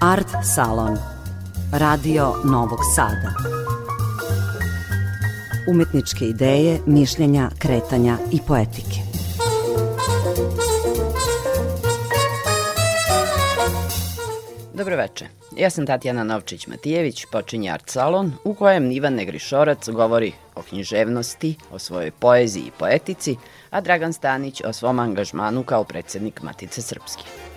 Art Salon Radio Novog Sada Umetničke ideje, mišljenja, kretanja i poetike Dobro veče. Ja sam Tatjana Novčić-Matijević, počinje Art Salon, u kojem Ivan Negrišorac govori o književnosti, o svojoj poeziji i poetici, a Dragan Stanić o svom angažmanu kao predsednik Matice Srpske.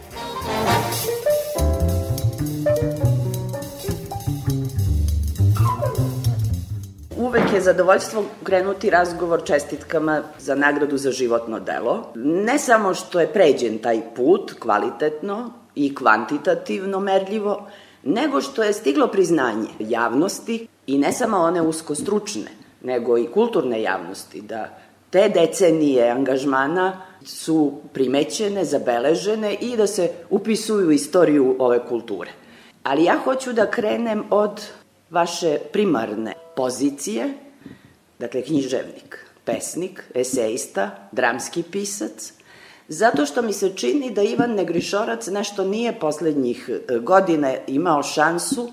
Uvek je zadovoljstvo krenuti razgovor čestitkama za nagradu za životno delo. Ne samo što je pređen taj put kvalitetno i kvantitativno merljivo, nego što je stiglo priznanje javnosti i ne samo one usko stručne, nego i kulturne javnosti, da te decenije angažmana su primećene, zabeležene i da se upisuju u istoriju ove kulture. Ali ja hoću da krenem od vaše primarne pozicije, dakle književnik, pesnik, eseista, dramski pisac, zato što mi se čini da Ivan Negrišorac nešto nije poslednjih e, godina imao šansu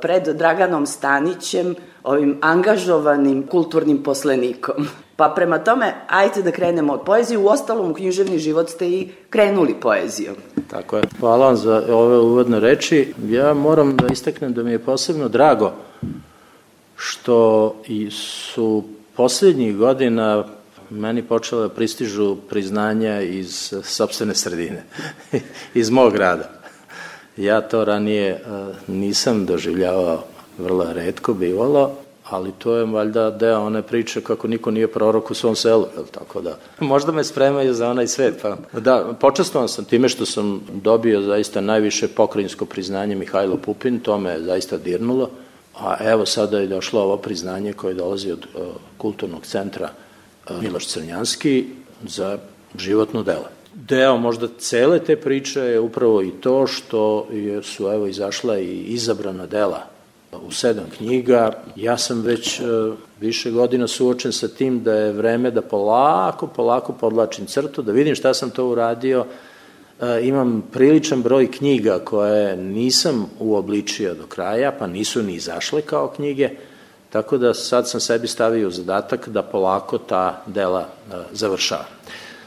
pred Draganom Stanićem, ovim angažovanim kulturnim poslenikom. Pa prema tome, ajte da krenemo od poezije. U ostalom, u književni život ste i krenuli poezijom. Tako je. Hvala vam za ove uvodne reči. Ja moram da istaknem da mi je posebno drago što i su poslednjih godina meni počela da pristižu priznanja iz sobstvene sredine, iz mog grada. Ja to ranije e, nisam doživljavao vrlo redko bivalo, ali to je valjda deo one priče kako niko nije prorok u svom selu, jel tako da? Možda me spremaju za onaj svet, pa da, počestovan sam time što sam dobio zaista najviše pokrajinsko priznanje Mihajlo Pupin, to me zaista dirnulo, a evo sada je došlo ovo priznanje koje dolazi od uh, kulturnog centra uh, Miloš Crnjanski za životno delo. Deo možda cele te priče je upravo i to što je, su evo izašla i izabrana dela u sedam knjiga. Ja sam već e, više godina suočen sa tim da je vreme da polako, polako podlačim crtu, da vidim šta sam to uradio. E, imam priličan broj knjiga koje nisam uobličio do kraja, pa nisu ni izašle kao knjige, tako da sad sam sebi stavio zadatak da polako ta dela e, završavam.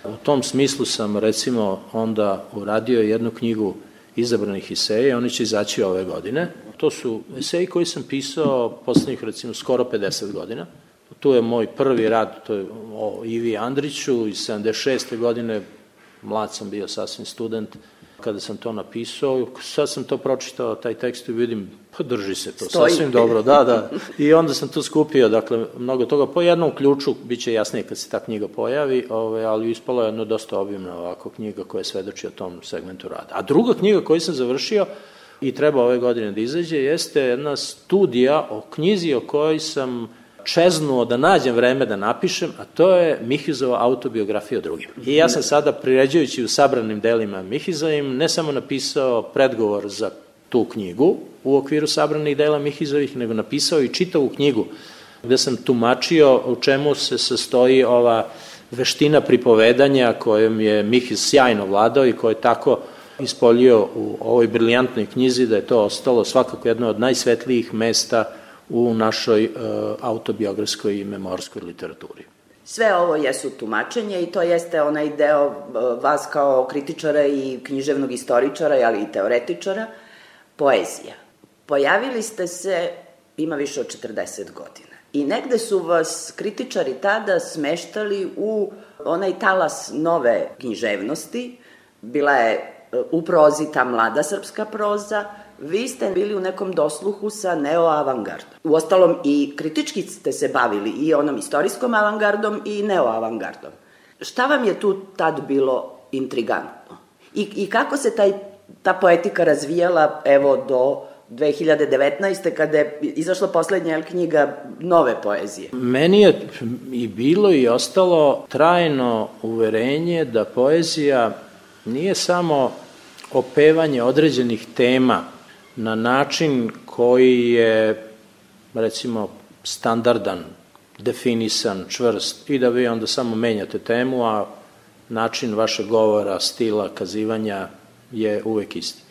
U tom smislu sam recimo onda uradio jednu knjigu izabranih eseja, oni će izaći ove godine. To su eseji koji sam pisao poslednjih recimo skoro 50 godina. Tu je moj prvi rad, to je o Ivi Andriću iz 76. godine, mlad sam bio sasvim student, kada sam to napisao, sad sam to pročitao, taj tekst i vidim, pa drži se to, Stoji. sasvim dobro, da, da. I onda sam tu skupio, dakle, mnogo toga, po jednom ključu, bit će jasnije kad se ta knjiga pojavi, ove, ali ispalo je jedno dosta obimna ovako knjiga koja svedoči o tom segmentu rada. A druga knjiga koju sam završio, i treba ove godine da izađe, jeste jedna studija o knjizi o kojoj sam čeznuo da nađem vreme da napišem, a to je Mihizova autobiografija o drugim. I ja sam sada, priređujući u sabranim delima Mihizovim, ne samo napisao predgovor za tu knjigu u okviru sabranih dela Mihizovih, nego napisao i čitavu knjigu gde sam tumačio u čemu se sastoji ova veština pripovedanja kojom je Mihiz sjajno vladao i koje je tako ispolio u ovoj briljantnoj knjizi da je to ostalo svakako jedno od najsvetlijih mesta u našoj e, autobiografskoj i memorskoj literaturi. Sve ovo jesu tumačenje i to jeste onaj deo e, vas kao kritičara i književnog istoričara, ali i teoretičara, poezija. Pojavili ste se, ima više od 40 godina. I negde su vas kritičari tada smeštali u onaj talas nove književnosti. Bila je e, u prozi ta mlada srpska proza, vi ste bili u nekom dosluhu sa neoavangardom. U ostalom i kritički ste se bavili i onom istorijskom avangardom i neoavangardom. Šta vam je tu tad bilo intrigantno? I, i kako se taj, ta poetika razvijala evo do 2019. kada je izašla poslednja knjiga nove poezije? Meni je i bilo i ostalo trajno uverenje da poezija nije samo opevanje određenih tema na način koji je recimo standardan, definisan, čvrst i da vi onda samo menjate temu, a način vašeg govora, stila, kazivanja je uvek isti.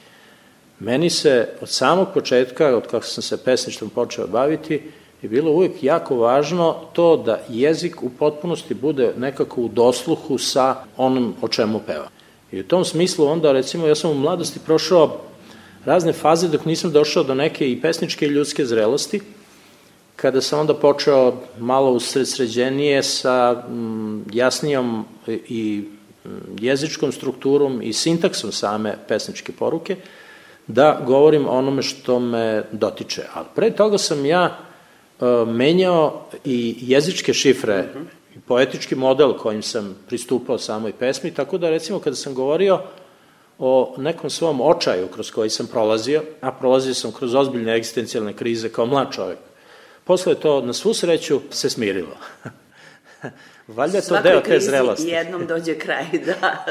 Meni se od samog početka, od kako sam se pesništvom počeo baviti, je bilo uvijek jako važno to da jezik u potpunosti bude nekako u dosluhu sa onom o čemu peva. I u tom smislu onda, recimo, ja sam u mladosti prošao razne faze dok nisam došao do neke i pesničke i ljudske zrelosti, kada sam onda počeo malo usredsređenije sa mm, jasnijom i jezičkom strukturom i sintaksom same pesničke poruke, da govorim o onome što me dotiče. Ali pre toga sam ja uh, menjao i jezičke šifre mm -hmm. i poetički model kojim sam pristupao samoj pesmi, tako da recimo kada sam govorio o nekom svom očaju kroz koji sam prolazio, a prolazio sam kroz ozbiljne egzistencijalne krize kao mlad čovjek, posle to na svu sreću se smirilo. Valjda je to deo te zrelosti. Svakoj jednom dođe kraj, da.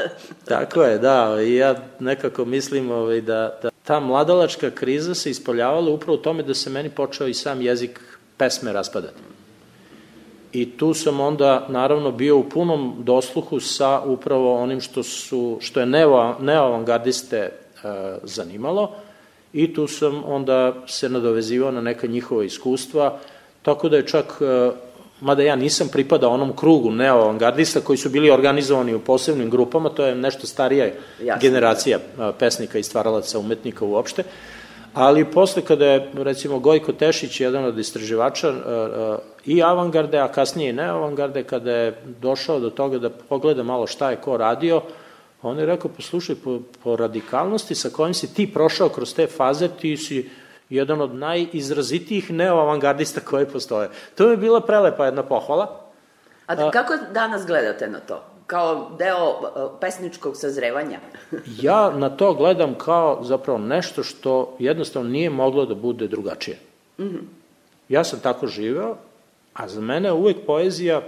Tako je, da. I ja nekako mislim ovaj, da, da ta mladalačka kriza se ispoljavala upravo u tome da se meni počeo i sam jezik pesme raspadati. I tu sam onda, naravno, bio u punom dosluhu sa upravo onim što, su, što je neo, neoavangardiste e, zanimalo i tu sam onda se nadovezivao na neka njihova iskustva, tako da je čak e, mada ja nisam pripadao onom krugu neoavangardista koji su bili organizovani u posebnim grupama, to je nešto starija Jasne. generacija pesnika i stvaralaca umetnika uopšte, ali posle kada je recimo Gojko Tešić, jedan od istraživača i avangarde, a kasnije i neavangarde, kada je došao do toga da pogleda malo šta je ko radio, on je rekao, poslušaj, po, po radikalnosti sa kojim si ti prošao kroz te faze, ti si jedan od najizrazitijih neoavangardista koji postoje. To je bila prelepa jedna pohvala. A da, kako danas gledate na to? Kao deo uh, pesničkog sazrevanja? ja na to gledam kao zapravo nešto što jednostavno nije moglo da bude drugačije. Mm -hmm. Ja sam tako živeo, a za mene uvek poezija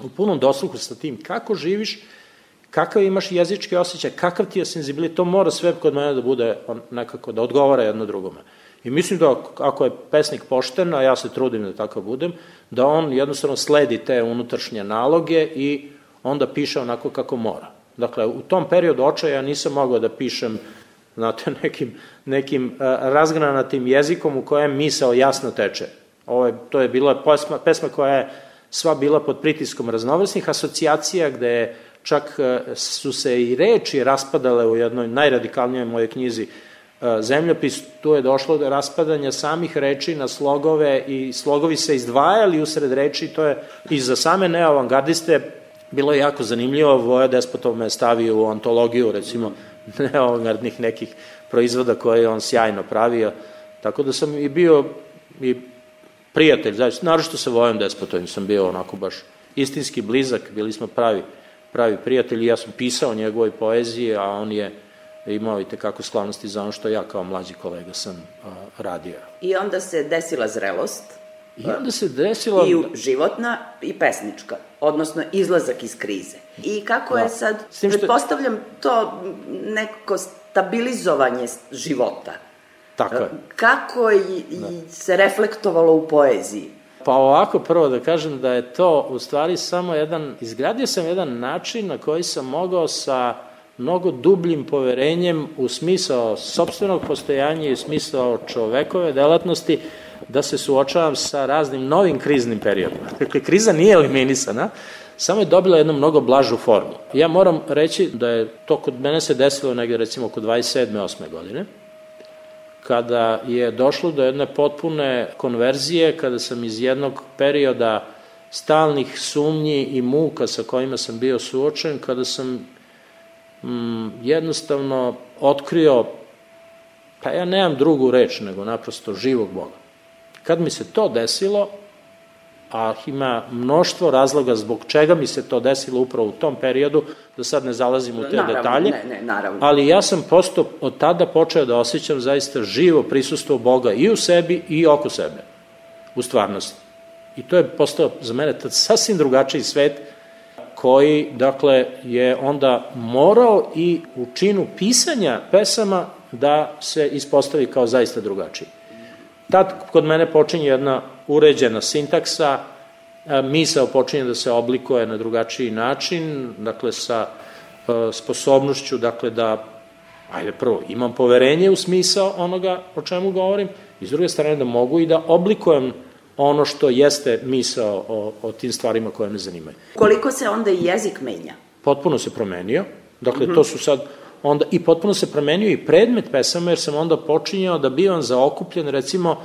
u punom dosluhu sa tim kako živiš, kakav imaš jezički osjećaj, kakav ti je senzibilitet, to mora sve kod mene da bude nekako, da odgovara jedno drugome. I mislim da ako je pesnik pošten, a ja se trudim da tako budem, da on jednostavno sledi te unutrašnje naloge i onda piše onako kako mora. Dakle, u tom periodu očaja nisam mogao da pišem znate, nekim, nekim uh, razgranatim jezikom u kojem misao jasno teče. Ovo je, to je bila pesma, pesma koja je sva bila pod pritiskom raznovrsnih asocijacija, gde čak uh, su se i reči raspadale u jednoj najradikalnijoj moje knjizi E, zemljopis, tu je došlo do raspadanja samih reči na slogove i slogovi se izdvajali usred reči, to je i za same neoavangardiste bilo je jako zanimljivo, Voja Despotov me stavio u antologiju, recimo, neoavangardnih nekih proizvoda koje on sjajno pravio, tako da sam i bio i prijatelj, znači, naročito sa Vojom Despotovim sam bio onako baš istinski blizak, bili smo pravi, pravi prijatelji, ja sam pisao njegovoj poeziji, a on je imao i tekako sklonosti za ono što ja kao mlađi kolega sam a, radio. I onda se desila zrelost. I onda se desila... I životna i pesnička, odnosno izlazak iz krize. I kako da. je sad, što... pretpostavljam to neko stabilizovanje života. Tako je. Kako je da. se reflektovalo u poeziji? Pa ovako prvo da kažem da je to u stvari samo jedan, izgradio sam jedan način na koji sam mogao sa mnogo dubljim poverenjem u smisao sobstvenog postojanja i u smisao čovekove delatnosti da se suočavam sa raznim novim kriznim periodima. Dakle, kriza nije eliminisana, samo je dobila jednu mnogo blažu formu. Ja moram reći da je to kod mene se desilo negde recimo oko 27. 8. godine, kada je došlo do jedne potpune konverzije, kada sam iz jednog perioda stalnih sumnji i muka sa kojima sam bio suočen, kada sam mm, jednostavno otkrio, pa ja nemam drugu reč nego naprosto živog Boga. Kad mi se to desilo, a ima mnoštvo razloga zbog čega mi se to desilo upravo u tom periodu, da sad ne zalazim u te naravno, detalje, ne, ne, naravno. ali ja sam posto od tada počeo da osjećam zaista živo prisustvo Boga i u sebi i oko sebe, u stvarnosti. I to je postao za mene tad sasvim drugačiji svet, koji, dakle, je onda morao i u činu pisanja pesama da se ispostavi kao zaista drugačiji. Tad kod mene počinje jedna uređena sintaksa, misao počinje da se oblikuje na drugačiji način, dakle sa sposobnošću dakle da ajde prvo, imam poverenje u smisao onoga o čemu govorim, i s druge strane da mogu i da oblikujem ono što jeste misao o, o tim stvarima koje me zanimaju. Koliko se onda i jezik menja? Potpuno se promenio, dakle mm -hmm. to su sad onda i potpuno se promenio i predmet pesama, jer sam onda počinjao da bivam zaokupljen, recimo,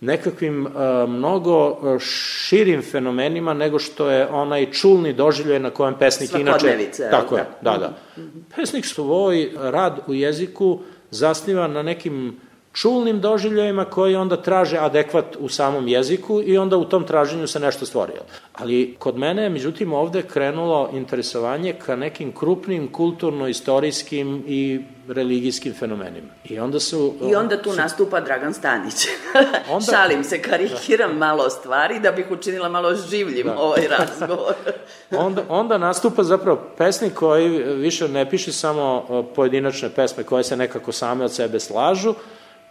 nekakvim uh, mnogo širim fenomenima nego što je onaj čulni doživljaj na kojem pesnik inače... Tako je, da, da. Mm -hmm. Pesnik svoj rad u jeziku zasniva na nekim čulnim doživljajima koji onda traže adekvat u samom jeziku i onda u tom traženju se nešto stvorio. Ali kod mene je međutim ovde krenulo interesovanje ka nekim krupnim kulturno-istorijskim i religijskim fenomenima. I onda su... I onda tu su... nastupa Dragan Stanić. onda... Šalim se, karikiram da. malo stvari da bih učinila malo življim da. ovaj razgovor. onda, onda nastupa zapravo pesnik koji više ne piše samo pojedinačne pesme koje se nekako same od sebe slažu,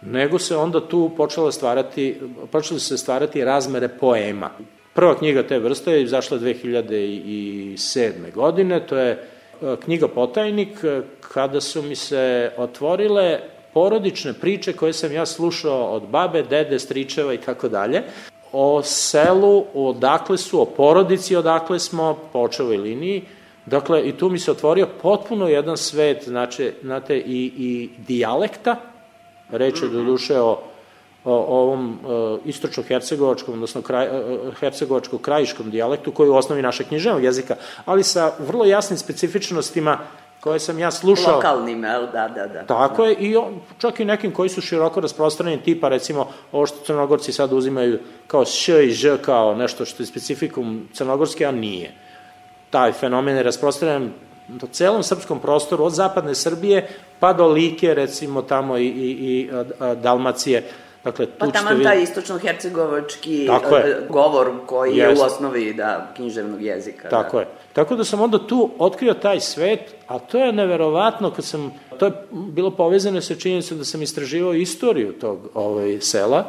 nego se onda tu počela stvarati, počeli se stvarati razmere poema. Prva knjiga te vrste je izašla 2007. godine, to je e, knjiga Potajnik, e, kada su mi se otvorile porodične priče koje sam ja slušao od babe, dede, stričeva i tako dalje, o selu, odakle su, o porodici odakle smo, po očevoj liniji, Dakle, i tu mi se otvorio potpuno jedan svet, znači, znate, i, i dijalekta, Reč je do duše o, o, ovom e, istočno-hercegovačkom, odnosno kraj, e, e, hercegovačko-krajiškom dijalektu koji je u osnovi našeg književnog jezika, ali sa vrlo jasnim specifičnostima koje sam ja slušao. Lokalnim, da, da, da. Tako je, i on, čak i nekim koji su široko rasprostranjeni, tipa recimo ovo što crnogorci sad uzimaju kao š i ž, kao nešto što je specifikum crnogorske, a nije. Taj fenomen je rasprostranjen do celom srpskom prostoru, od zapadne Srbije pa do Like, recimo tamo i, i, i Dalmacije. Dakle, tu pa tamo taj istočno-hercegovački govor koji Jest. je u osnovi da, književnog jezika. Da. Tako da. je. Tako da sam onda tu otkrio taj svet, a to je neverovatno kad sam, to je bilo povezano sa činjenicom da sam istraživao istoriju tog ovaj, sela,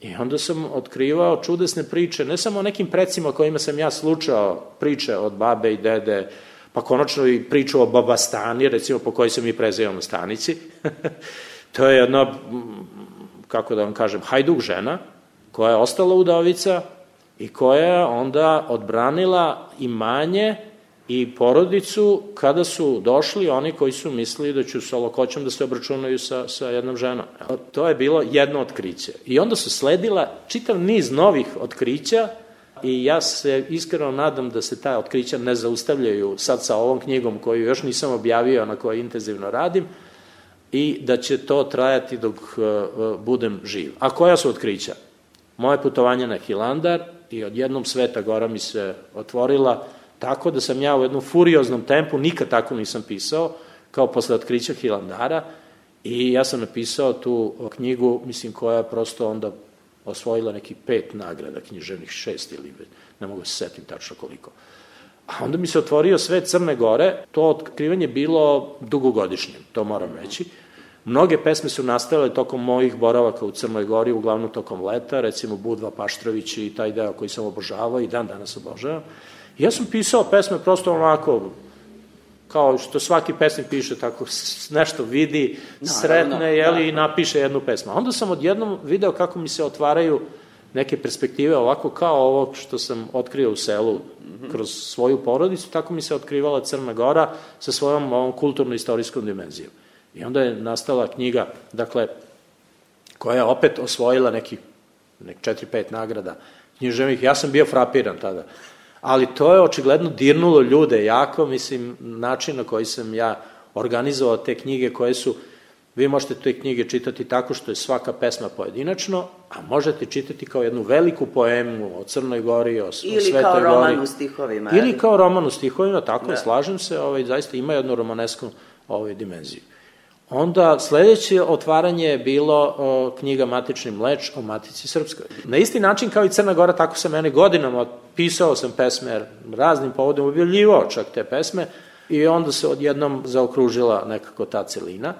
I onda sam otkrivao čudesne priče, ne samo o nekim precima kojima sam ja slučao priče od babe i dede, pa konačno i priču o Babastani, recimo po kojoj se mi prezivamo stanici. to je jedna, kako da vam kažem, hajduk žena, koja je ostala udovica i koja je onda odbranila imanje i porodicu kada su došli oni koji su mislili da će sa lokoćom da se obračunaju sa, sa jednom ženom. To je bilo jedno otkriće. I onda su sledila čitav niz novih otkrića i ja se iskreno nadam da se ta otkrića ne zaustavljaju sad sa ovom knjigom koju još nisam objavio, na kojoj intenzivno radim, i da će to trajati dok uh, budem živ. A koja su otkrića? Moje putovanje na Hilandar i odjednom Sveta Gora mi se otvorila tako da sam ja u jednom furioznom tempu, nikad tako nisam pisao, kao posle otkrića Hilandara, i ja sam napisao tu knjigu, mislim, koja je prosto onda osvojila neki pet nagrada književnih, šest ili ne mogu se setim tačno koliko. A onda mi se otvorio sve Crne Gore, to otkrivanje bilo dugogodišnje, to moram reći. Mnoge pesme su nastale tokom mojih boravaka u Crnoj Gori, uglavnom tokom leta, recimo Budva Paštrović i taj deo koji sam obožavao i dan danas obožavam. Ja sam pisao pesme prosto onako, kao što svaki pesnik piše, tako nešto vidi, sretne, no, jeli, da. i napiše jednu pesmu. Onda sam odjednom video kako mi se otvaraju neke perspektive, ovako kao ovo što sam otkrio u selu mm -hmm. kroz svoju porodicu, tako mi se otkrivala Crna Gora sa svojom ovom kulturno-istorijskom dimenzijom. I onda je nastala knjiga, dakle, koja je opet osvojila neki, nek 4-5 nagrada književnih. Ja sam bio frapiran tada ali to je očigledno dirnulo ljude jako, mislim, način na koji sam ja organizovao te knjige koje su, vi možete te knjige čitati tako što je svaka pesma pojedinačno, a možete čitati kao jednu veliku poemu o Crnoj Gori, o, o Svetoj Gori. Ili kao roman u stihovima. Ili kao roman u stihovima, tako da. slažem se, ovaj, zaista ima jednu romanesku ovaj, dimenziju. Onda sledeće otvaranje je bilo o, knjiga Matični mleč o Matici Srpskoj. Na isti način kao i Crna Gora, tako se mene godinama pisao sam pesme raznim povodom, objavljivao čak te pesme i onda se odjednom zaokružila nekako ta celina.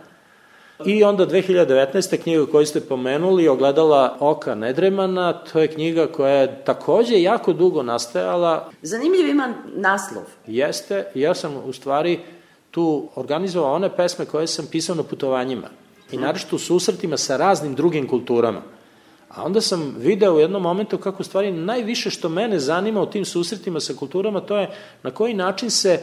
I onda 2019. knjiga koju ste pomenuli, Ogledala oka Nedremana, to je knjiga koja je takođe jako dugo nastajala. Zanimljiv ima naslov. Jeste, ja sam u stvari tu organizovao one pesme koje sam pisao na putovanjima i naravno u susretima sa raznim drugim kulturama. A onda sam video u jednom momentu kako stvari najviše što mene zanima u tim susretima sa kulturama, to je na koji način se,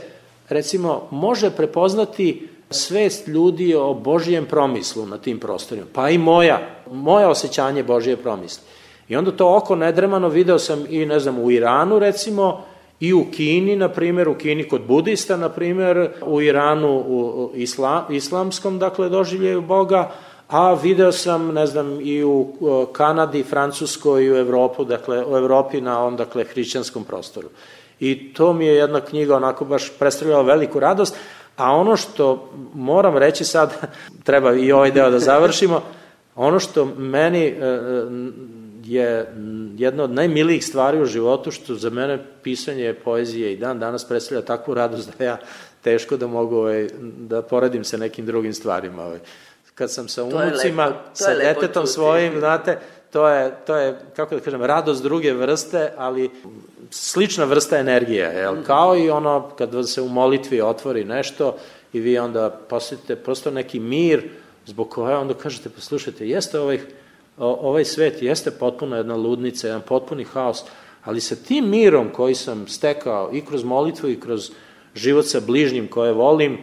recimo, može prepoznati svest ljudi o Božijem promislu na tim prostorima, pa i moja, moja osjećanje Božije promisli. I onda to oko nedremano video sam i, ne znam, u Iranu, recimo, i u Kini, na primjer, u Kini kod budista, na primjer, u Iranu u isla, islamskom, dakle, doživljaju Boga, a video sam, ne znam, i u Kanadi, Francuskoj i u Evropu, dakle, u Evropi na ovom, dakle, hrišćanskom prostoru. I to mi je jedna knjiga onako baš predstavljala veliku radost, a ono što moram reći sad, treba i ovaj deo da završimo, ono što meni e, e, je jedna od najmilijih stvari u životu, što za mene pisanje poezije i dan danas predstavlja takvu radost da ja teško da mogu ovaj, da poredim se nekim drugim stvarima. Ovaj kad sam sa unucima, sa detetom svojim, znate, to je, to je, kako da kažem, radost druge vrste, ali slična vrsta energije, jel? Kao i ono kad se u molitvi otvori nešto i vi onda posjetite prosto neki mir zbog koje onda kažete, poslušajte, jeste ovaj, ovaj svet, jeste potpuno jedna ludnica, jedan potpuni haos, ali sa tim mirom koji sam stekao i kroz molitvu i kroz život sa bližnjim koje volim,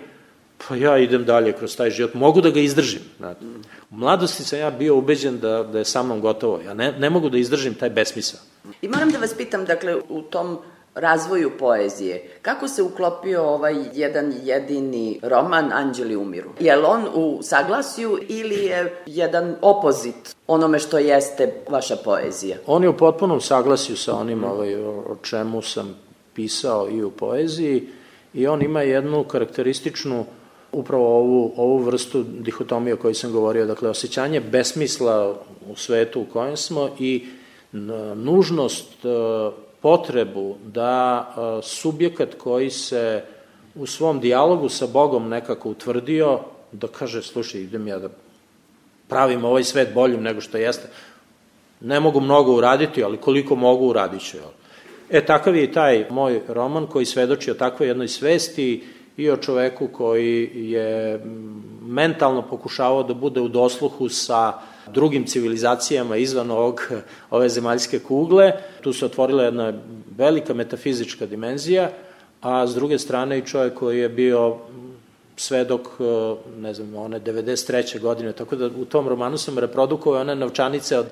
pa ja idem dalje kroz taj život, mogu da ga izdržim. Znate. U mladosti sam ja bio ubeđen da, da je sa mnom gotovo, ja ne, ne mogu da izdržim taj besmisao. I moram da vas pitam, dakle, u tom razvoju poezije, kako se uklopio ovaj jedan jedini roman Anđeli umiru? Je li on u saglasju ili je jedan opozit onome što jeste vaša poezija? On je u potpunom saglasju sa onim ovaj, o čemu sam pisao i u poeziji i on ima jednu karakterističnu upravo ovu, ovu vrstu dihotomije o kojoj sam govorio, dakle osjećanje besmisla u svetu u kojem smo i nužnost, e, potrebu da e, subjekat koji se u svom dijalogu sa Bogom nekako utvrdio, da kaže, slušaj, idem ja da pravim ovaj svet boljim nego što jeste. Ne mogu mnogo uraditi, ali koliko mogu uradit ću. E, takav je i taj moj roman koji svedoči o takvoj jednoj svesti i o čoveku koji je mentalno pokušavao da bude u dosluhu sa drugim civilizacijama izvan ovog, ove zemaljske kugle. Tu se otvorila jedna velika metafizička dimenzija, a s druge strane i čovjek koji je bio svedok, ne znam, one 93. godine, tako da u tom romanu sam reprodukovao one novčanice od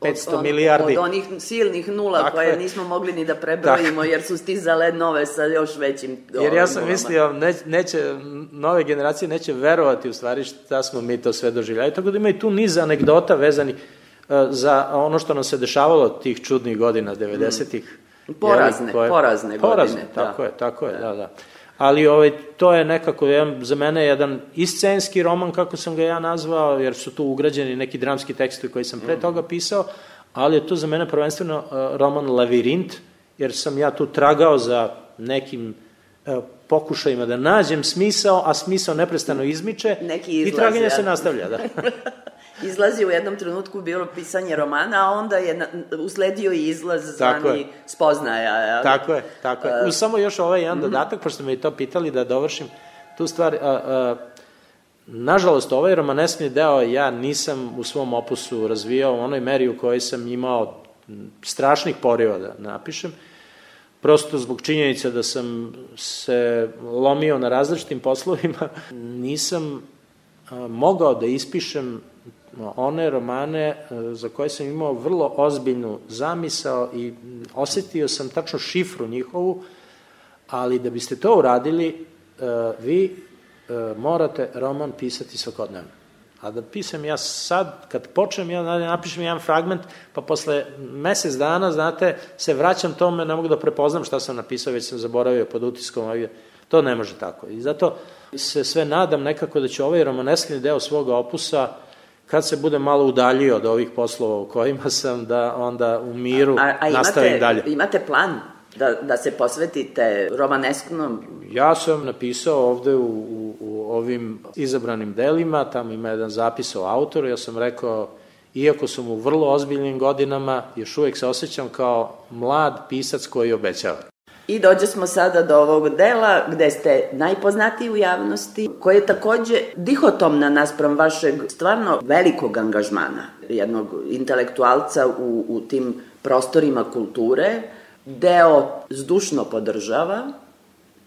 500 od, milijardi. Od onih silnih nula Tako koje je. nismo mogli ni da prebrojimo, jer su stizale nove sa još većim Jer ja sam nulama. mislio, ne, neće, nove generacije neće verovati u stvari šta smo mi to sve doživljali. Tako da ima i tu niz anegdota vezanih uh, za ono što nam se dešavalo tih čudnih godina, 90-ih. Mm. Porazne, koje, porazne, porazne godine. Tako da. je, tako je, da, da ali ovaj, to je nekako jedan, za mene jedan iscenski roman, kako sam ga ja nazvao, jer su tu ugrađeni neki dramski tekstovi koji sam pre mm. toga pisao, ali je to za mene prvenstveno uh, roman Lavirint, jer sam ja tu tragao za nekim uh, pokušajima da nađem smisao, a smisao neprestano izmiče Neki izlaz, i traganje ja. se nastavlja. Da. izlazi u jednom trenutku bilo pisanje romana, a onda je na, usledio i izlaz zvani spoznaja. Ja. Tako je, tako je. Uh, samo još ovaj jedan mm -hmm. dodatak, pošto me i to pitali da dovršim tu stvar. Uh, uh, nažalost, ovaj romaneskni deo ja nisam u svom opusu razvijao u onoj meri u kojoj sam imao strašnih poriva da napišem, prosto zbog činjenice da sam se lomio na različitim poslovima, nisam mogao da ispišem one romane e, za koje sam imao vrlo ozbiljnu zamisao i osetio sam tačno šifru njihovu, ali da biste to uradili, e, vi e, morate roman pisati svakodnevno. A da pisam ja sad, kad počnem, ja napišem jedan fragment, pa posle mesec dana, znate, se vraćam tome, ne mogu da prepoznam šta sam napisao, već sam zaboravio pod utiskom, to ne može tako. I zato se sve nadam nekako da će ovaj romaneskni deo svoga opusa kad se bude malo udaljio od ovih poslova u kojima sam, da onda u miru a, a nastavim imate, dalje. imate plan da, da se posvetite romanesknom? Ja sam napisao ovde u, u, u ovim izabranim delima, tamo ima jedan zapis o autoru, ja sam rekao, iako sam u vrlo ozbiljnim godinama, još uvek se osjećam kao mlad pisac koji obećava. I dođe smo sada do ovog dela gde ste najpoznatiji u javnosti, koji je takođe dihotomna naspram vašeg stvarno velikog angažmana, jednog intelektualca u, u tim prostorima kulture, deo zdušno podržava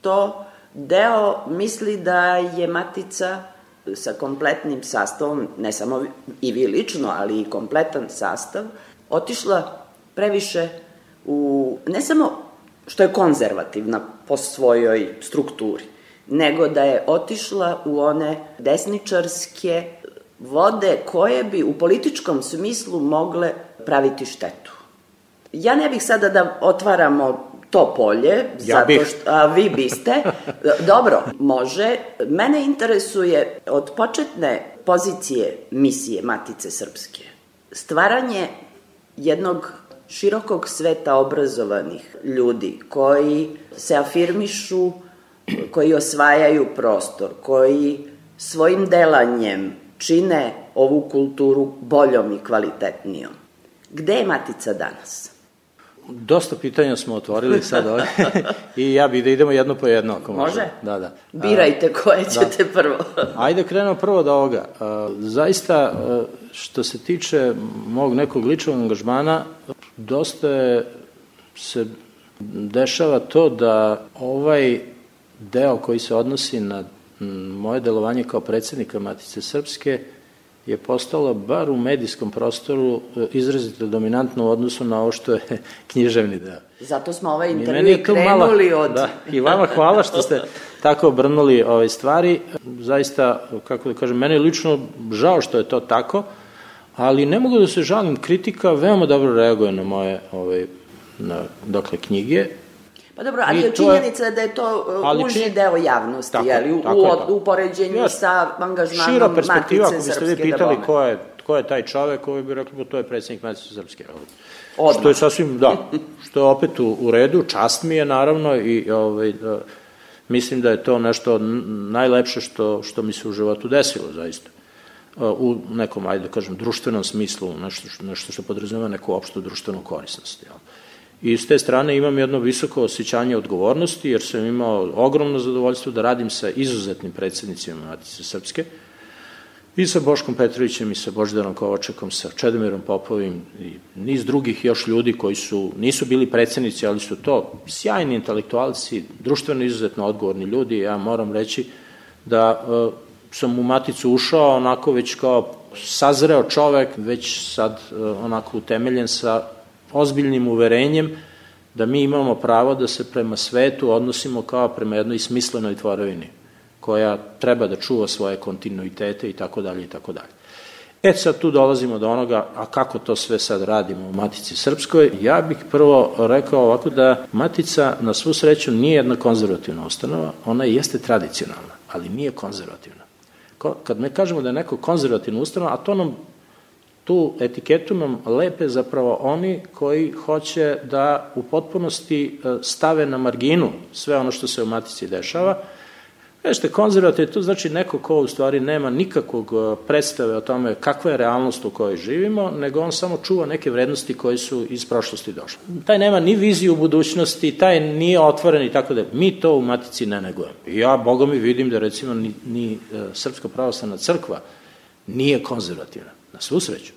to, deo misli da je Matica sa kompletnim sastavom, ne samo i vi lično, ali i kompletan sastav, otišla previše u, ne samo što je konzervativna po svojoj strukturi, nego da je otišla u one desničarske vode koje bi u političkom smislu mogle praviti štetu. Ja ne bih sada da otvaramo to polje, ja zato bih. što a, vi biste. Dobro, može. Mene interesuje od početne pozicije misije Matice Srpske stvaranje jednog širokog sveta obrazovanih ljudi koji se afirmišu, koji osvajaju prostor, koji svojim delanjem čine ovu kulturu boljom i kvalitetnijom. Gde je Matica danas? Dosta pitanja smo otvorili sad ovdje i ja bih da idemo jedno po jedno. Ako može? može? Da, da. Birajte koje da. ćete da. prvo. Ajde krenemo prvo od ovoga. Zaista, što se tiče mog nekog ličnog angažmana, dosta je, se dešava to da ovaj deo koji se odnosi na moje delovanje kao predsednika Matice Srpske je postala, bar u medijskom prostoru, izrazito dominantno u odnosu na ovo što je književni deo. Zato smo ovaj intervju krenuli malo, od... Da, I vama hvala što ste tako obrnuli ove stvari. Zaista, kako da kažem, mene je lično žao što je to tako, ali ne mogu da se žalim, kritika veoma dobro reaguje na moje ove, na, dakle, knjige, Pa dobro, ali je činjenica je, da je to uh, ali uži čin... deo javnosti, tako, jeli, u, tako, u, u poređenju ja, sa angažmanom Šira perspektiva, ako biste vi pitali da ko je, ko je taj čovek, koji bi rekli, pa to je predsjednik Matice Srpske. Odmah. Što je sasvim, da, što je opet u, u redu, čast mi je naravno i ovaj, da, mislim da je to nešto najlepše što, što mi se u životu desilo, zaista u nekom, ajde da kažem, društvenom smislu, nešto, nešto što podrazumeva neku opštu društvenu korisnost. Jel? I s te strane imam jedno visoko osjećanje odgovornosti, jer sam imao ogromno zadovoljstvo da radim sa izuzetnim predsednicima Matice Srpske, i sa Boškom Petrovićem i sa Boždarom Kovačekom, sa Čedomirom Popovim i niz drugih još ljudi koji su, nisu bili predsednici, ali su to sjajni intelektualci, društveno izuzetno odgovorni ljudi. Ja moram reći da sam u Maticu ušao onako već kao sazreo čovek, već sad uh, onako utemeljen sa ozbiljnim uverenjem da mi imamo pravo da se prema svetu odnosimo kao prema jednoj smislenoj tvorovini koja treba da čuva svoje kontinuitete i tako dalje i tako dalje. E sad tu dolazimo do onoga, a kako to sve sad radimo u Matici Srpskoj, ja bih prvo rekao ovako da Matica na svu sreću nije jedna konzervativna ustanova, ona jeste tradicionalna, ali nije konzervativna. Kad me kažemo da je neko konzervativna ustanova, a to nam tu etiketu nam lepe zapravo oni koji hoće da u potpunosti e, stave na marginu sve ono što se u matici dešava. Vešte, konzervativ, to znači neko ko u stvari nema nikakvog e, predstave o tome kakva je realnost u kojoj živimo, nego on samo čuva neke vrednosti koje su iz prošlosti došle. Taj nema ni viziju budućnosti, taj nije otvoren i tako da. Mi to u matici ne negujemo. Ja, Boga mi, vidim da recimo ni, ni e, Srpska pravoslavna crkva nije konzervativna. Na svu sreću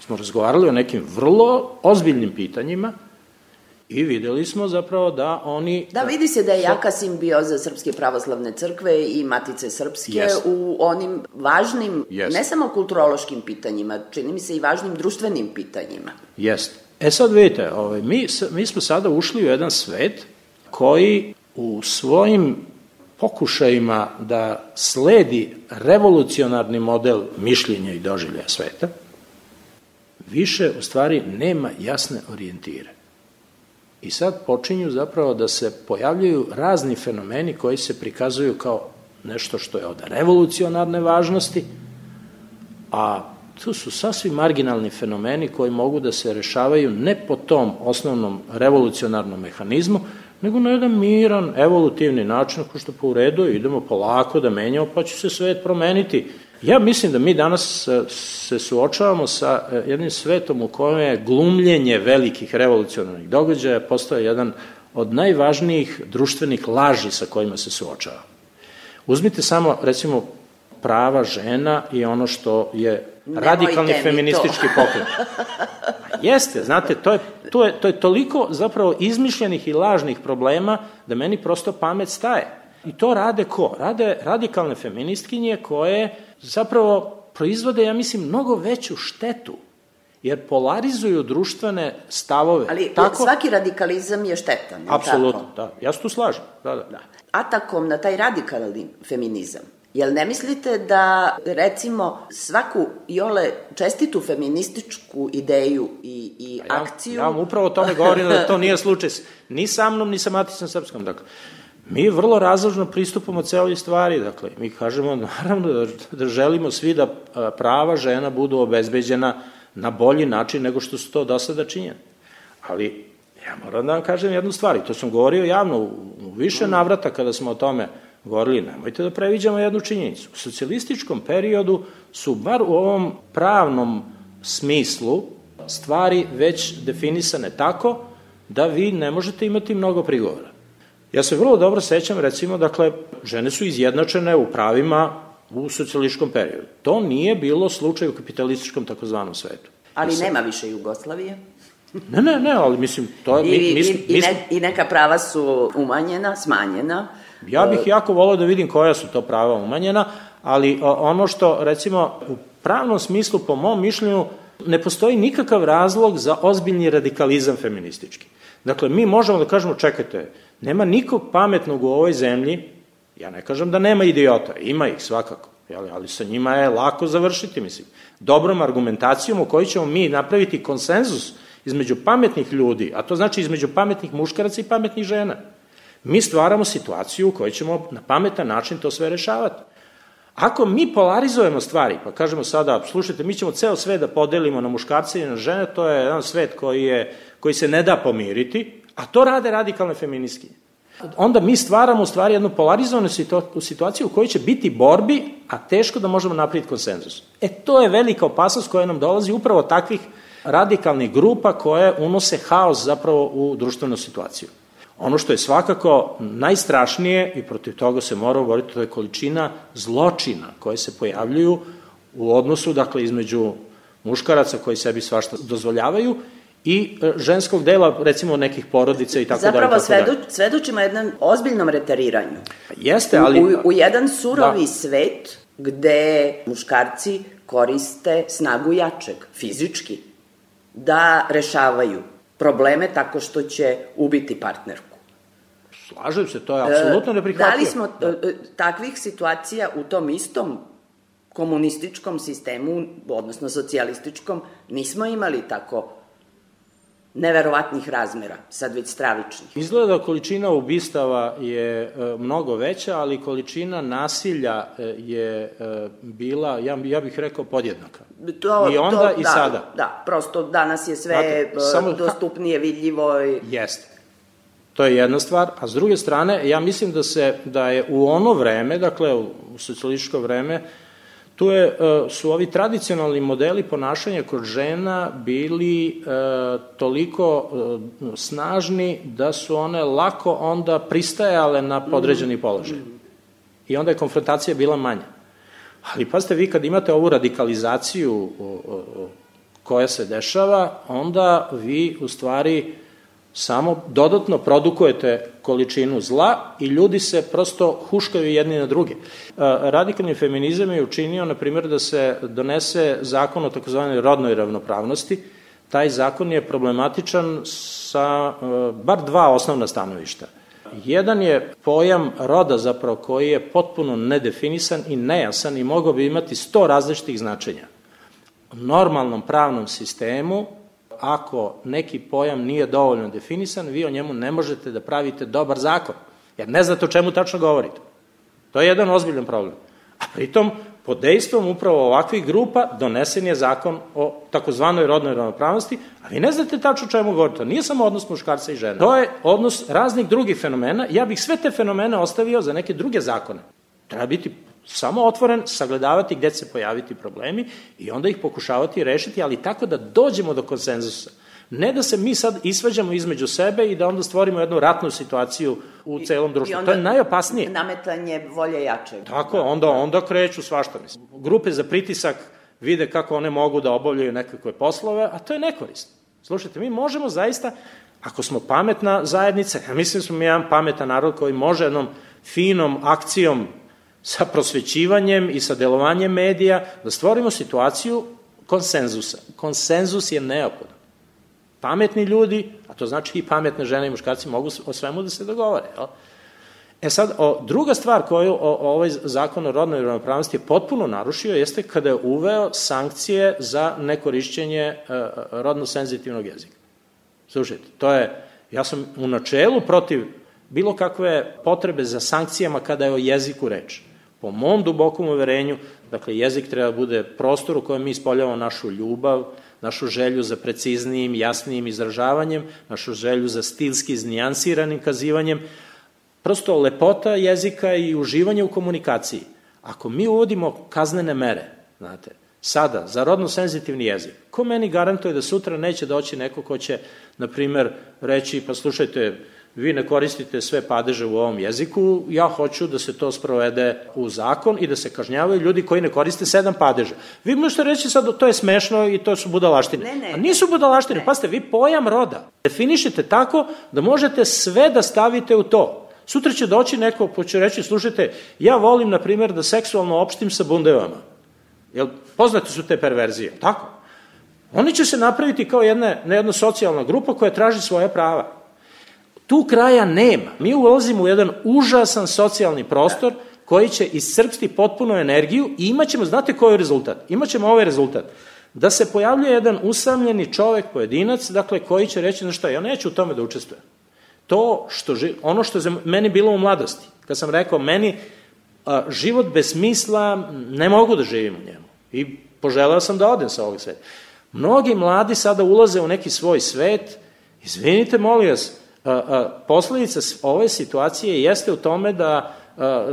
smo razgovarali o nekim vrlo ozbiljnim pitanjima i videli smo zapravo da oni... Da, vidi se da je jaka simbioza Srpske pravoslavne crkve i Matice Srpske yes. u onim važnim, yes. ne samo kulturološkim pitanjima, čini mi se i važnim društvenim pitanjima. Jeste. E sad vidite, ovaj, mi, mi smo sada ušli u jedan svet koji u svojim pokušajima da sledi revolucionarni model mišljenja i doživljaja sveta, više u stvari nema jasne orijentire. I sad počinju zapravo da se pojavljaju razni fenomeni koji se prikazuju kao nešto što je od revolucionarne važnosti, a tu su sasvim marginalni fenomeni koji mogu da se rešavaju ne po tom osnovnom revolucionarnom mehanizmu, nego na jedan miran, evolutivni način, ako što po uredu idemo polako da menjamo, pa će se svet promeniti Ja mislim da mi danas e, se suočavamo sa e, jednim svetom u kojem je glumljenje velikih revolucionarnih događaja postoje jedan od najvažnijih društvenih laži sa kojima se suočava. Uzmite samo, recimo, prava žena i ono što je Nemojte radikalni feministički pokret. Jeste, znate, to je, to, je, to je toliko zapravo izmišljenih i lažnih problema da meni prosto pamet staje. I to rade ko? Rade radikalne feministkinje koje zapravo proizvode, ja mislim, mnogo veću štetu jer polarizuju društvene stavove. Ali tako... svaki radikalizam je štetan. Apsolutno, da. Ja se tu slažem. Da, da. da. Atakom na taj radikalni feminizam, Jel ne mislite da, recimo, svaku jole čestitu feminističku ideju i, i ja, akciju... Ja vam upravo o tome govorim da to nije slučaj ni sa mnom, ni sa Maticom Srpskom. Dakle, mi vrlo razložno pristupamo celoj stvari. Dakle, mi kažemo, naravno, da, da želimo svi da prava žena budu obezbeđena na bolji način nego što su to do sada činjeni. Ali, ja moram da vam kažem jednu stvar, i to sam govorio javno u, u više navrata kada smo o tome govorili, nemojte da previđamo jednu činjenicu. U socijalističkom periodu su, bar u ovom pravnom smislu, stvari već definisane tako da vi ne možete imati mnogo prigovora. Ja se vrlo dobro sećam, recimo, dakle, žene su izjednačene u pravima u socijalističkom periodu. To nije bilo slučaj u kapitalističkom takozvanom svetu. Ali Mislim, nema više Jugoslavije? Ne, ne, ne, ali mislim, to je... I, mi, mi, i, ne, I neka prava su umanjena, smanjena, Ja bih jako volao da vidim koja su to prava umanjena, ali ono što, recimo, u pravnom smislu, po mom mišljenju, ne postoji nikakav razlog za ozbiljni radikalizam feministički. Dakle, mi možemo da kažemo, čekajte, nema nikog pametnog u ovoj zemlji, ja ne kažem da nema idiota, ima ih svakako, ali sa njima je lako završiti, mislim, dobrom argumentacijom u kojoj ćemo mi napraviti konsenzus između pametnih ljudi, a to znači između pametnih muškaraca i pametnih žena mi stvaramo situaciju u kojoj ćemo na pametan način to sve rešavati. Ako mi polarizujemo stvari, pa kažemo sada, slušajte, mi ćemo ceo svet da podelimo na muškarce i na žene, to je jedan svet koji, je, koji se ne da pomiriti, a to rade radikalne feministkinje. Onda mi stvaramo u stvari jednu polarizovanu situaciju u kojoj će biti borbi, a teško da možemo napraviti konsenzus. E, to je velika opasnost koja nam dolazi upravo takvih radikalnih grupa koje unose haos zapravo u društvenu situaciju. Ono što je svakako najstrašnije i protiv toga se mora govoriti, to je količina zločina koje se pojavljuju u odnosu, dakle, između muškaraca koji sebi svašta dozvoljavaju i e, ženskog dela, recimo nekih porodica i tako dalje. Zapravo svedo, svedočimo jednom ozbiljnom retariranju. Jeste, ali... U, u jedan surovi da. svet gde muškarci koriste snagu jačeg, fizički, da rešavaju probleme tako što će ubiti partnerku. Slažem se, to je apsolutno neprihvatljivo. Da li smo da. E, takvih situacija u tom istom komunističkom sistemu, odnosno socijalističkom, nismo imali tako neverovatnih razmera, sad već stravičnih. Izgleda da količina ubistava je e, mnogo veća, ali količina nasilja e, je e, bila, ja, ja bih rekao, podjednaka. To, I onda to, i da, sada. Da, prosto danas je sve Znate, samo, dostupnije, vidljivo. I... Jeste. To je jedna stvar, a s druge strane, ja mislim da se da je u ono vreme, dakle u socijalističko vreme, tu je, e, su ovi tradicionalni modeli ponašanja kod žena bili e, toliko e, snažni da su one lako onda pristajale na podređeni položaj. I onda je konfrontacija bila manja. Ali pazite, vi kad imate ovu radikalizaciju koja se dešava, onda vi u stvari samo dodatno produkujete količinu zla i ljudi se prosto huškaju jedni na druge. E, radikalni feminizam je učinio, na primjer, da se donese zakon o takozvanoj rodnoj ravnopravnosti. Taj zakon je problematičan sa e, bar dva osnovna stanovišta. Jedan je pojam roda zapravo koji je potpuno nedefinisan i nejasan i mogao bi imati sto različitih značenja. U normalnom pravnom sistemu ako neki pojam nije dovoljno definisan, vi o njemu ne možete da pravite dobar zakon, jer ne znate o čemu tačno govorite. To je jedan ozbiljan problem. A pritom, pod dejstvom upravo ovakvih grupa donesen je zakon o takozvanoj rodnoj ravnopravnosti, a vi ne znate tačno o čemu govorite. Nije samo odnos muškarca i žene. To je odnos raznih drugih fenomena. Ja bih sve te fenomene ostavio za neke druge zakone. Treba biti samo otvoren, sagledavati gde će se pojaviti problemi i onda ih pokušavati rešiti, ali tako da dođemo do konsenzusa. Ne da se mi sad isvađamo između sebe i da onda stvorimo jednu ratnu situaciju u celom društvu. To je najopasnije. Nametanje volje jačeg. Tako, onda, onda kreću svašta. Mislim. Grupe za pritisak vide kako one mogu da obavljaju nekakve poslove, a to je nekorisno. Slušajte, mi možemo zaista, ako smo pametna zajednica, ja mislim da smo mi jedan pametan narod koji može jednom finom akcijom sa prosvećivanjem i sa delovanjem medija da stvorimo situaciju konsenzusa. Konsenzus je neophodan. Pametni ljudi, a to znači i pametne žene i muškarci, mogu o svemu da se dogovore. Jel? E sad, o, druga stvar koju o, o, ovaj zakon o rodnoj ravnopravnosti je potpuno narušio jeste kada je uveo sankcije za nekorišćenje e, rodno senzitivnog jezika. Slušajte, to je, ja sam u načelu protiv bilo kakve potrebe za sankcijama kada je o jeziku reč. Po mom dubokom uverenju, dakle, jezik treba da bude prostor u kojem mi ispoljavamo našu ljubav, našu želju za preciznijim, jasnijim izražavanjem, našu želju za stilski iznijansiranim kazivanjem, prosto lepota jezika i uživanje u komunikaciji. Ako mi uvodimo kaznene mere, znate, sada, za rodno senzitivni jezik, ko meni garantuje da sutra neće doći neko ko će, na primer, reći, pa slušajte, vi ne koristite sve padeže u ovom jeziku, ja hoću da se to sprovede u zakon i da se kažnjavaju ljudi koji ne koriste sedam padeža. Vi možete reći sad, to je smešno i to su budalaštine. Ne, ne. A nisu budalaštine, pa ste vi pojam roda. Definišite tako da možete sve da stavite u to. Sutra će doći neko ko će reći, slušajte, ja volim, na primjer, da seksualno opštim sa bundevama. Jel, poznate su te perverzije, tako? Oni će se napraviti kao jedna, jedna socijalna grupa koja traži svoje prava. Tu kraja nema. Mi ulazimo u jedan užasan socijalni prostor koji će iscrpsti potpuno energiju i imaćemo, znate koji je rezultat? Imaćemo ovaj rezultat. Da se pojavljuje jedan usamljeni čovek, pojedinac, dakle, koji će reći, znaš šta, ja neću u tome da učestvujem. To što, ono što je meni bilo u mladosti, kad sam rekao, meni a, život bez smisla, ne mogu da živim u njemu. I poželeo sam da odem sa ovog sveta. Mnogi mladi sada ulaze u neki svoj svet, izvinite, molim vas, posledica ove situacije jeste u tome da,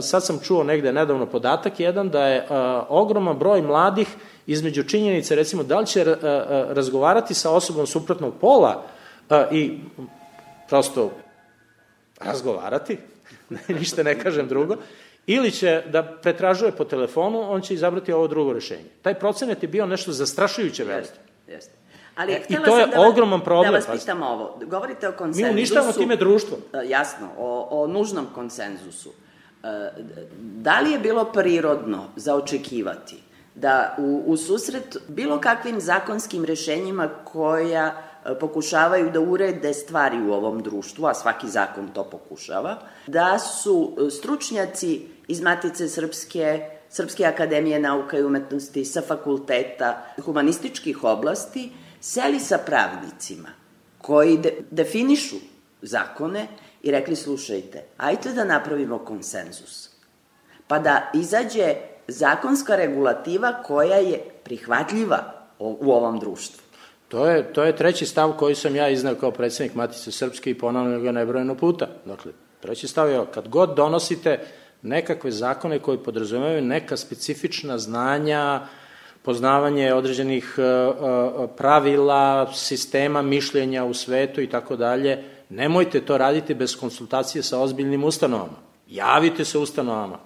sad sam čuo negde nedavno podatak jedan, da je ogroman broj mladih između činjenice, recimo, da li će razgovarati sa osobom suprotnog pola i prosto razgovarati, ništa ne kažem drugo, ili će da pretražuje po telefonu, on će izabrati ovo drugo rešenje. Taj procenet je bio nešto zastrašujuće veliko. Jeste, jeste. Ali e, I to je da ogroman problem. Da vas pitam ovo. Govorite o konsenzusu. Mi uništavamo time društvo. E, jasno, o, o nužnom konsenzusu. E, da li je bilo prirodno za očekivati da u, u susret bilo kakvim zakonskim rešenjima koja e, pokušavaju da urede stvari u ovom društvu, a svaki zakon to pokušava, da su stručnjaci iz Matice Srpske, Srpske akademije nauka i umetnosti, sa fakulteta humanističkih oblasti, seli sa pravnicima koji de, definišu zakone i rekli slušajte, ajte da napravimo konsenzus. Pa da izađe zakonska regulativa koja je prihvatljiva u ovom društvu. To je, to je treći stav koji sam ja iznao kao predsednik Matice Srpske i ponavljam ga nebrojeno puta. Dakle, treći stav je kad god donosite nekakve zakone koji podrazumevaju neka specifična znanja, poznavanje određenih e, e, pravila, sistema mišljenja u svetu i tako dalje, nemojte to raditi bez konsultacije sa ozbiljnim ustanovama. Javite se ustanovama.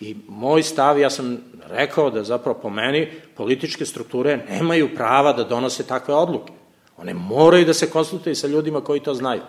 I moj stav, ja sam rekao da zapravo po meni političke strukture nemaju prava da donose takve odluke. One moraju da se konsultuju sa ljudima koji to znaju.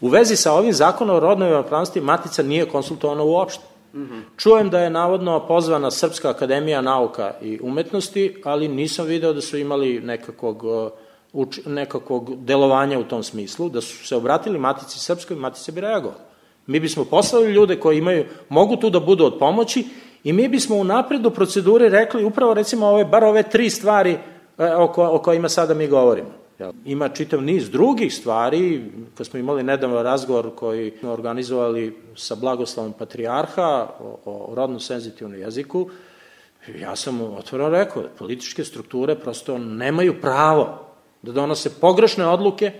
U vezi sa ovim zakonom o rodnoj ravnopravnosti Matica nije konsultovana uopšte. -hmm. Čujem da je navodno pozvana Srpska akademija nauka i umetnosti, ali nisam video da su imali nekakvog, uh, uč, nekakvog delovanja u tom smislu, da su se obratili Matici Srpskoj Matice bi reagovali. Mi bismo poslali ljude koji imaju, mogu tu da budu od pomoći i mi bismo u napredu procedure rekli upravo recimo ove, bar ove tri stvari e, o, ko, o kojima sada mi govorimo. Ima čitav niz drugih stvari, kad smo imali nedavno razgovor koji smo organizovali sa blagoslovom patrijarha o, o rodno senzitivnom jeziku, ja sam otvoreno rekao da političke strukture prosto nemaju pravo da donose pogrešne odluke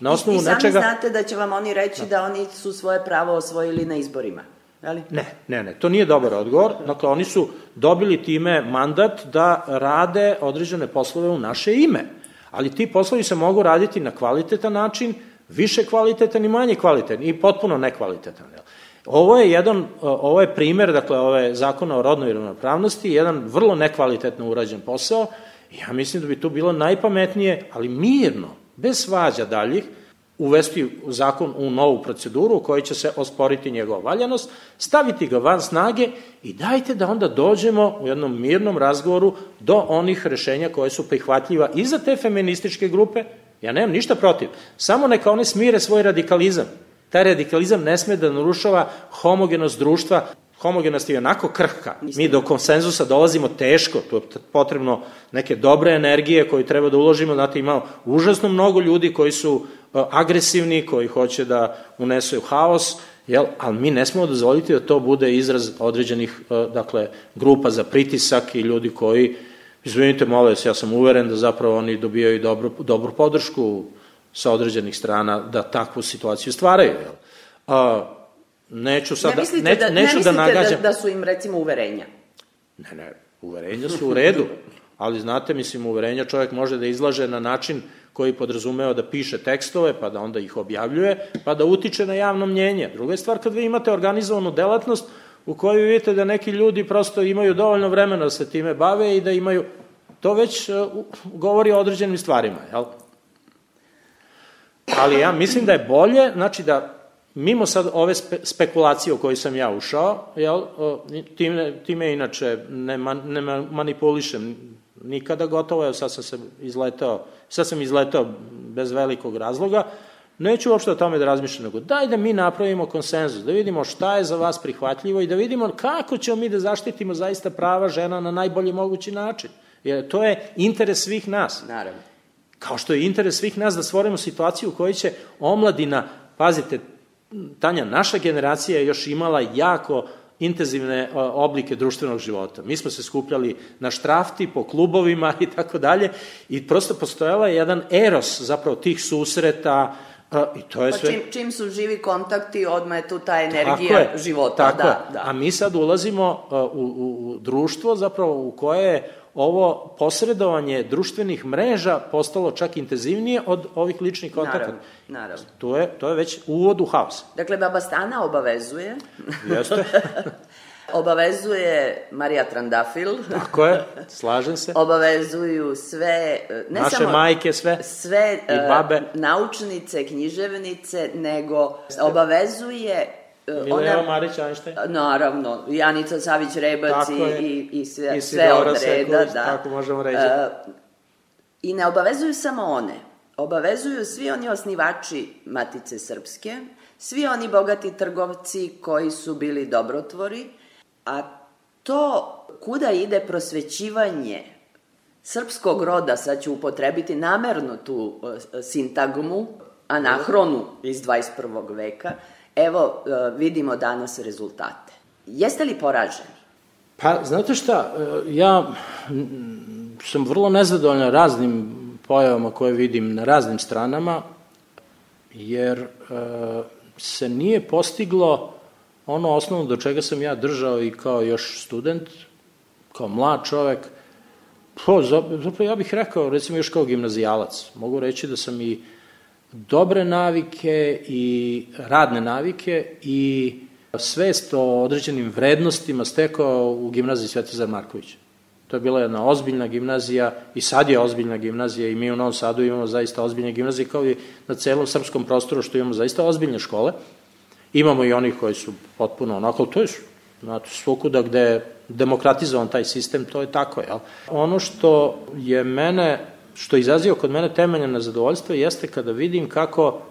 na osnovu nečega... I sami nečega... znate da će vam oni reći da. da oni su svoje pravo osvojili na izborima. Ali? Ne, ne, ne, to nije dobar odgovor. Dakle, oni su dobili time mandat da rade određene poslove u naše ime. Ali ti poslovi se mogu raditi na kvalitetan način, više kvalitetan i manje kvalitetan i potpuno nekvalitetan. Ovo je jedan, ovo je primer, dakle, ove zakona o rodnoj ravnopravnosti, jedan vrlo nekvalitetno urađen posao. Ja mislim da bi tu bilo najpametnije, ali mirno, bez svađa daljih, uvesti zakon u novu proceduru u kojoj će se osporiti njegova valjanost, staviti ga van snage i dajte da onda dođemo u jednom mirnom razgovoru do onih rešenja koje su prihvatljiva i za te feminističke grupe, ja nemam ništa protiv, samo neka one smire svoj radikalizam. Taj radikalizam ne sme da narušava homogenost društva, homogenost je onako krhka. Mi do konsenzusa dolazimo teško, tu je potrebno neke dobre energije koje treba da uložimo, znate imamo užasno mnogo ljudi koji su agresivni, koji hoće da unesu haos, jel? ali mi ne smemo dozvoliti da to bude izraz određenih e, dakle, grupa za pritisak i ljudi koji, izvinite, molim ja sam uveren da zapravo oni dobijaju dobru, dobru podršku sa određenih strana da takvu situaciju stvaraju. Jel? A, neću sad, ne mislite ne, da, neću ne da, da nagađam. Da, da su im recimo uverenja? Ne, ne, uverenja su u redu, ali znate, mislim, uverenja čovjek može da izlaže na način koji podrazumeo da piše tekstove, pa da onda ih objavljuje, pa da utiče na javno mnjenje. Druga je stvar kad vi imate organizovanu delatnost u kojoj vidite da neki ljudi prosto imaju dovoljno vremena da se time bave i da imaju, to već uh, govori o određenim stvarima, jel? Ali ja mislim da je bolje, znači da mimo sad ove spe, spekulacije u kojoj sam ja ušao, jel, time, time inače ne, man, ne manipulišem nikada gotovo, evo sad sam se izletao, sad sam izletao bez velikog razloga, neću uopšte o tome da razmišljam, nego daj da mi napravimo konsenzus, da vidimo šta je za vas prihvatljivo i da vidimo kako ćemo mi da zaštitimo zaista prava žena na najbolji mogući način. Jer to je interes svih nas. Naravno. Kao što je interes svih nas da stvorimo situaciju u kojoj će omladina, pazite, Tanja, naša generacija je još imala jako intenzivne oblike društvenog života. Mi smo se skupljali na štrafti, po klubovima i tako dalje i prosto postojala je jedan eros zapravo tih susreta, I to je pa sve... čim, čim su živi kontakti, odmah je tu ta energija tako je, života. Tako da, je. da. A mi sad ulazimo u, u, u društvo zapravo u koje je ovo posredovanje društvenih mreža postalo čak intenzivnije od ovih ličnih kontakta. Naravno, naravno. To je, to je već uvod u haos. Dakle, Baba Stana obavezuje. Jeste. Obavezuje Marija Trandafil. Tako je, slažem se. Obavezuju sve, ne Naše samo... majke sve, sve i babe. Uh, naučnice, književnice, nego obavezuje Mileva ona, Marić Einstein. Naravno, Janica Savić Rebac i, i, i sve, I sve od reda. Da. Tako možemo reći. Uh, I ne obavezuju samo one. Obavezuju svi oni osnivači Matice Srpske, svi oni bogati trgovci koji su bili dobrotvori, a to kuda ide prosvećivanje srpskog roda, sad ću upotrebiti namerno tu uh, sintagmu, anahronu iz 21. veka, Evo, e, vidimo danas rezultate. Jeste li poraženi? Pa, znate šta, e, ja sam vrlo nezadovoljna raznim pojavama koje vidim na raznim stranama, jer e, se nije postiglo ono osnovno do čega sam ja držao i kao još student, kao mlad čovek, po, zapravo ja bih rekao, recimo još kao gimnazijalac, mogu reći da sam i dobre navike i radne navike i svest o određenim vrednostima stekao u gimnaziji Svetozar Marković. To je bila jedna ozbiljna gimnazija i sad je ozbiljna gimnazija i mi u Novom Sadu imamo zaista ozbiljne gimnazije kao i na celom srpskom prostoru što imamo zaista ozbiljne škole. Imamo i onih koji su potpuno onako, to je znate, svukuda gde je demokratizovan taj sistem, to je tako, jel? Ono što je mene što izaziva kod mene temeljno nezadovoljstvo jeste kada vidim kako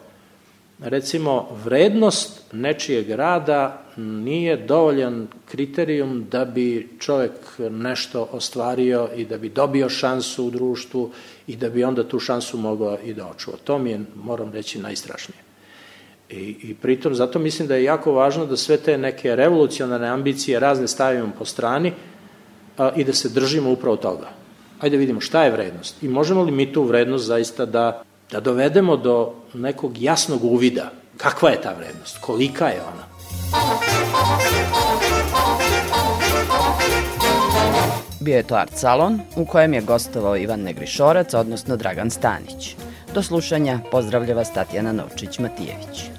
recimo vrednost nečijeg rada nije dovoljan kriterijum da bi čovek nešto ostvario i da bi dobio šansu u društvu i da bi onda tu šansu mogao i da očuva. To mi je, moram reći, najstrašnije. I, I pritom, zato mislim da je jako važno da sve te neke revolucionarne ambicije razne stavimo po strani a, i da se držimo upravo toga ajde vidimo šta je vrednost i možemo li mi tu vrednost zaista da, da dovedemo do nekog jasnog uvida kakva je ta vrednost, kolika je ona. Bio je to Art Salon u kojem je gostovao Ivan Negrišorac, odnosno Dragan Stanić. Do slušanja pozdravlja vas Tatjana Novčić-Matijević.